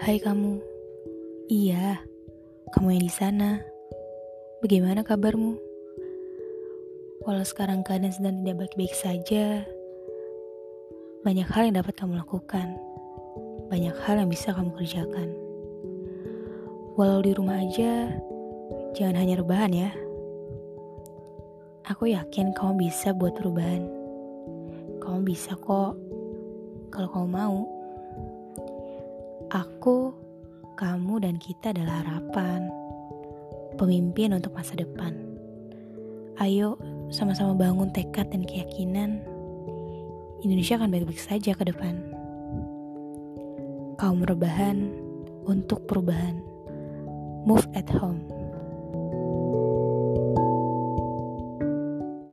Hai kamu. Iya, kamu yang di sana. Bagaimana kabarmu? Walau sekarang keadaan sedang tidak baik-baik saja, banyak hal yang dapat kamu lakukan. Banyak hal yang bisa kamu kerjakan. Walau di rumah aja, jangan hanya rebahan ya. Aku yakin kamu bisa buat perubahan. Kamu bisa kok, kalau kamu mau. Aku, kamu, dan kita adalah harapan, pemimpin untuk masa depan. Ayo, sama-sama bangun tekad dan keyakinan. Indonesia akan baik-baik saja ke depan. Kaum rebahan untuk perubahan. Move at home.